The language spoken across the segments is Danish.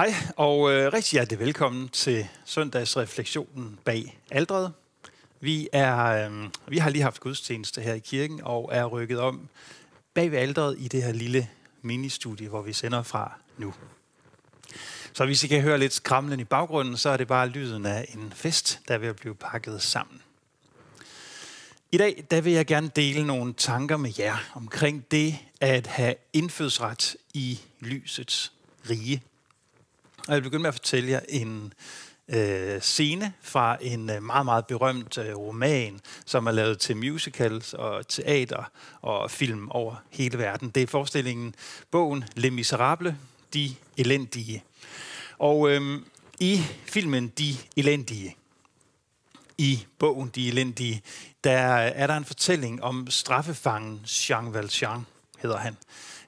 Hej, og øh, rigtig hjertelig velkommen til søndagsreflektionen bag aldret. Vi, er, øh, vi har lige haft gudstjeneste her i kirken og er rykket om bag ved aldret i det her lille ministudie, hvor vi sender fra nu. Så hvis I kan høre lidt skramlen i baggrunden, så er det bare lyden af en fest, der vil blive pakket sammen. I dag der vil jeg gerne dele nogle tanker med jer omkring det at have indfødsret i lysets rige. Og jeg vil begynde med at fortælle jer en øh, scene fra en øh, meget, meget berømt øh, roman, som er lavet til musicals og teater og film over hele verden. Det er forestillingen, bogen Les Miserables, De Elendige. Og øh, i filmen De Elendige, i bogen De Elendige, der er der en fortælling om straffefangen Jean Valjean, hedder han.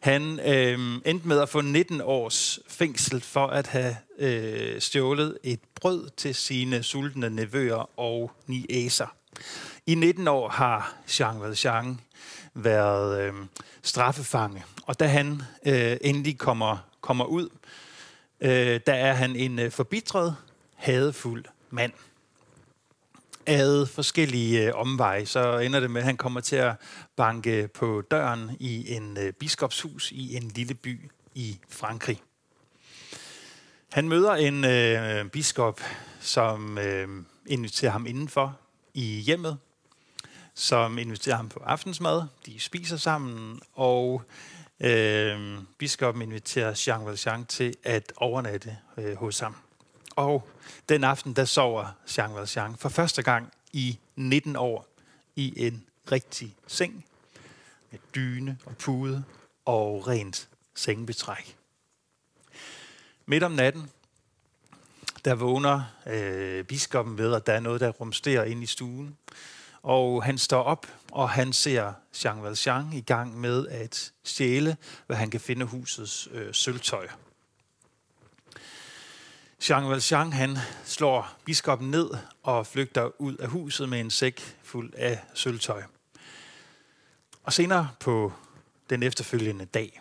Han øh, endte med at få 19 års fængsel for at have øh, stjålet et brød til sine sultne nevøer og niæser. I 19 år har Jean Valjean været øh, straffefange, og da han øh, endelig kommer, kommer ud, øh, der er han en øh, forbitret, hadefuld mand ad forskellige øh, omveje, så ender det med, at han kommer til at banke på døren i en øh, biskopshus i en lille by i Frankrig. Han møder en øh, biskop, som øh, inviterer ham indenfor i hjemmet, som inviterer ham på aftensmad. De spiser sammen, og øh, biskoppen inviterer Jean Valjean til at overnatte øh, hos ham. Og den aften, der sover Jean Valjean for første gang i 19 år i en rigtig seng med dyne og pude og rent sengebetræk. Midt om natten, der vågner øh, biskoppen ved, at der er noget, der rumsterer ind i stuen. Og han står op, og han ser Jean Valjean i gang med at stjæle, hvad han kan finde husets øh, sølvtøj. Jean Valjean han slår biskoppen ned og flygter ud af huset med en sæk fuld af sølvtøj. Og senere på den efterfølgende dag,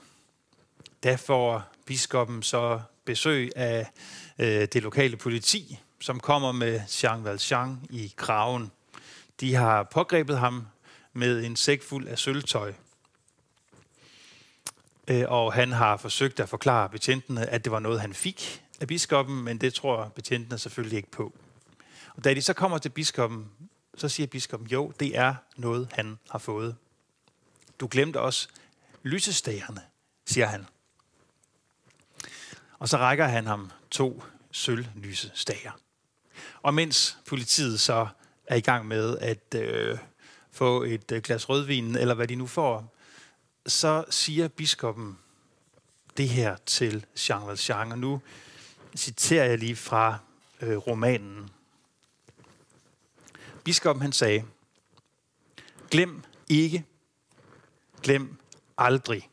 der får biskoppen så besøg af øh, det lokale politi, som kommer med Jean Valjean i kraven. De har pågrebet ham med en sæk fuld af sølvtøj. Øh, og han har forsøgt at forklare betjentene, at det var noget, han fik af biskoppen, men det tror betjentene selvfølgelig ikke på. Og da de så kommer til biskoppen, så siger biskoppen, jo, det er noget, han har fået. Du glemte også lysestagerne, siger han. Og så rækker han ham to sølvlysestager. Og mens politiet så er i gang med at øh, få et øh, glas rødvin, eller hvad de nu får, så siger biskoppen det her til Jean Valjean. Og nu citerer jeg lige fra øh, romanen. Biskoppen han sagde, glem ikke, glem aldrig,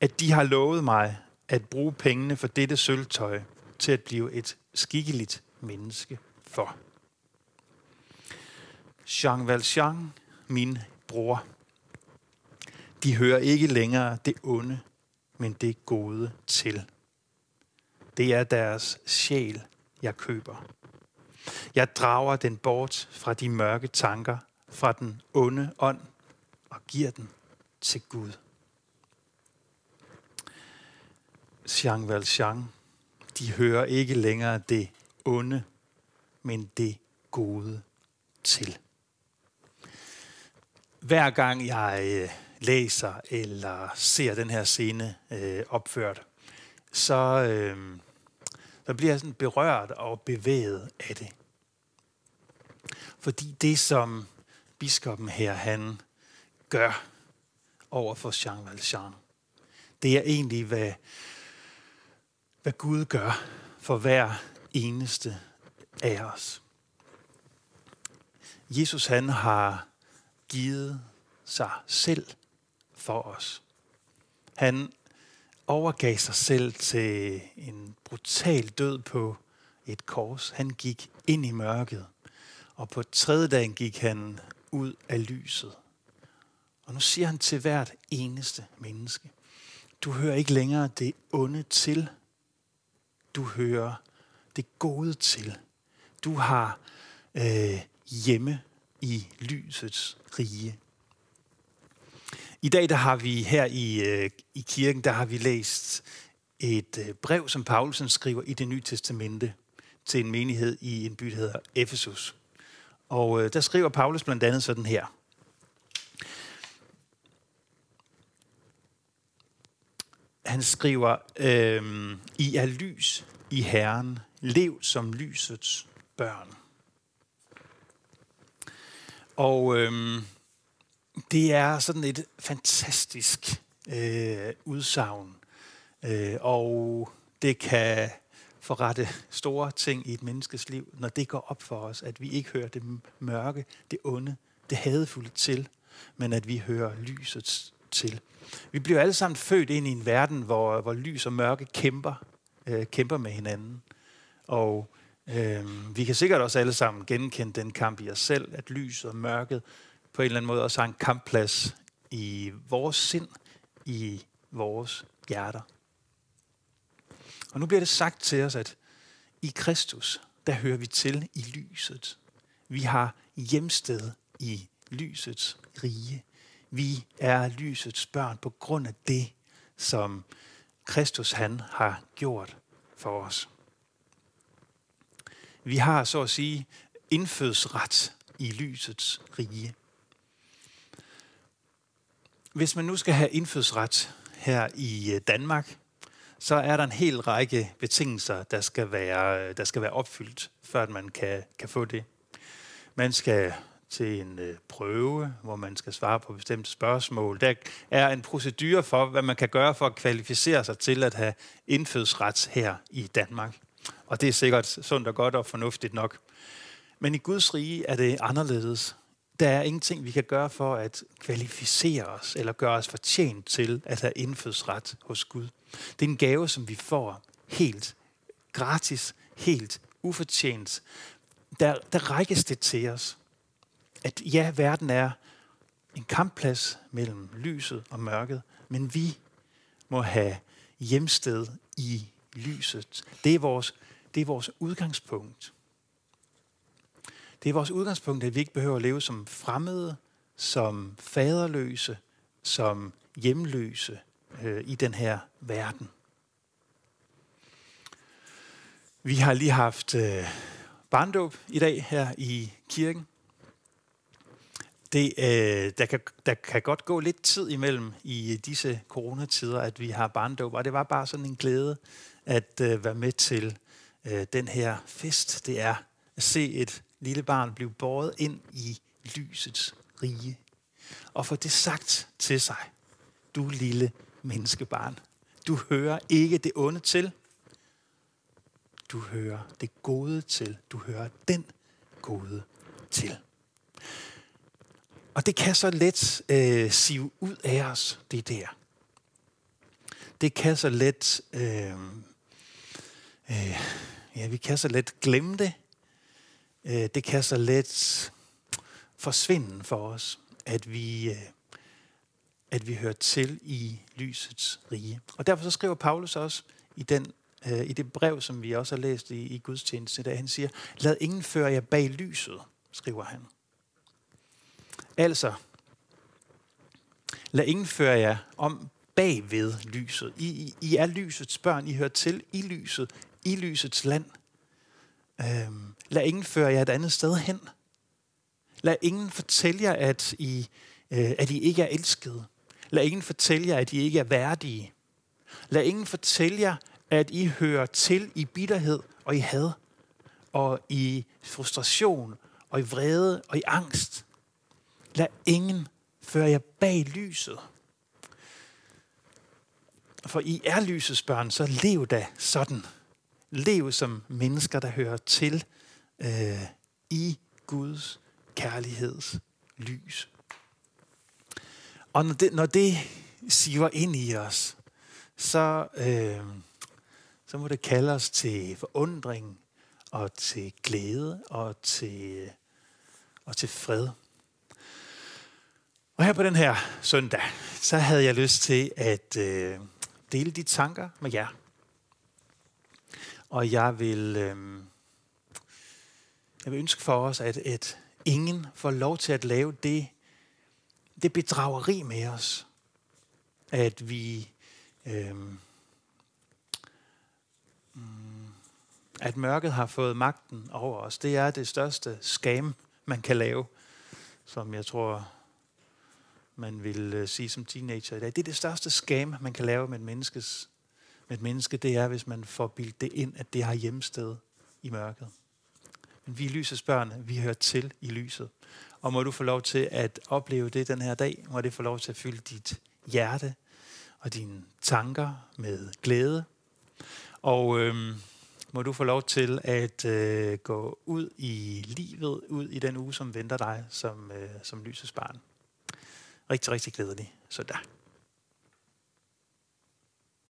at de har lovet mig at bruge pengene for dette sølvtøj til at blive et skikkeligt menneske for. Jean Valjean, min bror, de hører ikke længere det onde, men det gode til. Det er deres sjæl, jeg køber. Jeg drager den bort fra de mørke tanker, fra den onde ånd, og giver den til Gud. Jean Valjean, de hører ikke længere det onde, men det gode til. Hver gang jeg øh, læser eller ser den her scene øh, opført, så, øh, så bliver jeg sådan berørt og bevæget af det. Fordi det, som biskoppen her, han gør over for Jean Valjean, det er egentlig, hvad, hvad Gud gør for hver eneste af os. Jesus han har givet sig selv for os. Han overgav sig selv til en brutal død på et kors. Han gik ind i mørket, og på tredje dagen gik han ud af lyset. Og nu siger han til hvert eneste menneske, du hører ikke længere det onde til, Du hører det gode til. Du har øh, hjemme i lysets rige. I dag der har vi her i, øh, i kirken, der har vi læst et øh, brev, som Paulsen skriver i det nye testamente til en menighed i en by, der hedder Efesus. Og øh, der skriver Paulus blandt andet sådan her. Han skriver, øh, I er lys i Herren, lev som lysets børn. Og øh, det er sådan et fantastisk øh, udsagn, øh, og det kan forrette store ting i et menneskes liv, når det går op for os, at vi ikke hører det mørke, det onde, det hadefulde til, men at vi hører lyset til. Vi bliver alle sammen født ind i en verden, hvor, hvor lys og mørke kæmper, øh, kæmper med hinanden. Og øh, vi kan sikkert også alle sammen genkende den kamp i os selv, at lys og mørket på en eller anden måde også har en kampplads i vores sind, i vores hjerter. Og nu bliver det sagt til os, at i Kristus, der hører vi til i lyset. Vi har hjemsted i lysets rige. Vi er lysets børn på grund af det, som Kristus han har gjort for os. Vi har så at sige indfødsret i lysets rige. Hvis man nu skal have indfødsret her i øh, Danmark, så er der en hel række betingelser, der skal være, øh, der skal være opfyldt, før man kan, kan få det. Man skal til en øh, prøve, hvor man skal svare på bestemte spørgsmål. Der er en procedure for, hvad man kan gøre for at kvalificere sig til at have indfødsret her i Danmark. Og det er sikkert sundt og godt og fornuftigt nok. Men i Guds rige er det anderledes. Der er ingenting, vi kan gøre for at kvalificere os eller gøre os fortjent til at have indfødsret hos Gud. Det er en gave, som vi får helt gratis, helt ufortjent. Der, der rækkes det til os, at ja, verden er en kampplads mellem lyset og mørket, men vi må have hjemsted i lyset. Det er vores, det er vores udgangspunkt. Det er vores udgangspunkt, at vi ikke behøver at leve som fremmede, som faderløse, som hjemløse øh, i den her verden. Vi har lige haft øh, barndåb i dag her i kirken. Det, øh, der, kan, der kan godt gå lidt tid imellem i disse coronatider, at vi har barndåb, og det var bare sådan en glæde at øh, være med til øh, den her fest. Det er at se et lille barn blev båret ind i lysets rige, og få det sagt til sig. Du lille menneskebarn, du hører ikke det onde til, du hører det gode til. Du hører den gode til. Og det kan så let øh, sive ud af os, det der. Det kan så let, øh, øh, ja, vi kan så let glemme det. Øh, det kan så let forsvinde for os, at vi, øh, at vi hører til i lysets rige. Og derfor så skriver Paulus også i, den, øh, i det brev, som vi også har læst i, i gudstjenesten, da han siger, lad ingen føre jer bag lyset, skriver han. Altså, lad ingen føre jer om bagved lyset. I, I, I er lysets børn, I hører til i lyset, i lysets land. Øhm, lad ingen føre jer et andet sted hen. Lad ingen fortælle jer, at I, øh, at I ikke er elskede. Lad ingen fortælle jer, at I ikke er værdige. Lad ingen fortælle jer, at I hører til i bitterhed og i had, og i frustration, og i vrede, og i angst. Lad ingen føre jer bag lyset. For I er lysets børn, så lev da sådan. Lev som mennesker, der hører til øh, i Guds kærligheds lys. Og når det, når det siver ind i os, så, øh, så må det kalde os til forundring og til glæde og til, og til fred. Og her på den her søndag, så havde jeg lyst til at øh, dele de tanker med jer. Og jeg vil, øh, jeg vil ønske for os, at, at ingen får lov til at lave det, det bedrageri med os, at vi øh, at mørket har fået magten over os. Det er det største skam, man kan lave, som jeg tror, man vil øh, sige som teenager i dag. Det er det største skam, man kan lave med et, menneskes, med et menneske, det er, hvis man får bildt det ind, at det har hjemsted i mørket. Men vi er lysets børn, vi hører til i lyset. Og må du få lov til at opleve det den her dag, må det få lov til at fylde dit hjerte og dine tanker med glæde. Og øhm, må du få lov til at øh, gå ud i livet, ud i den uge, som venter dig som, øh, som lysets barn. Rigtig, rigtig glædelig søndag.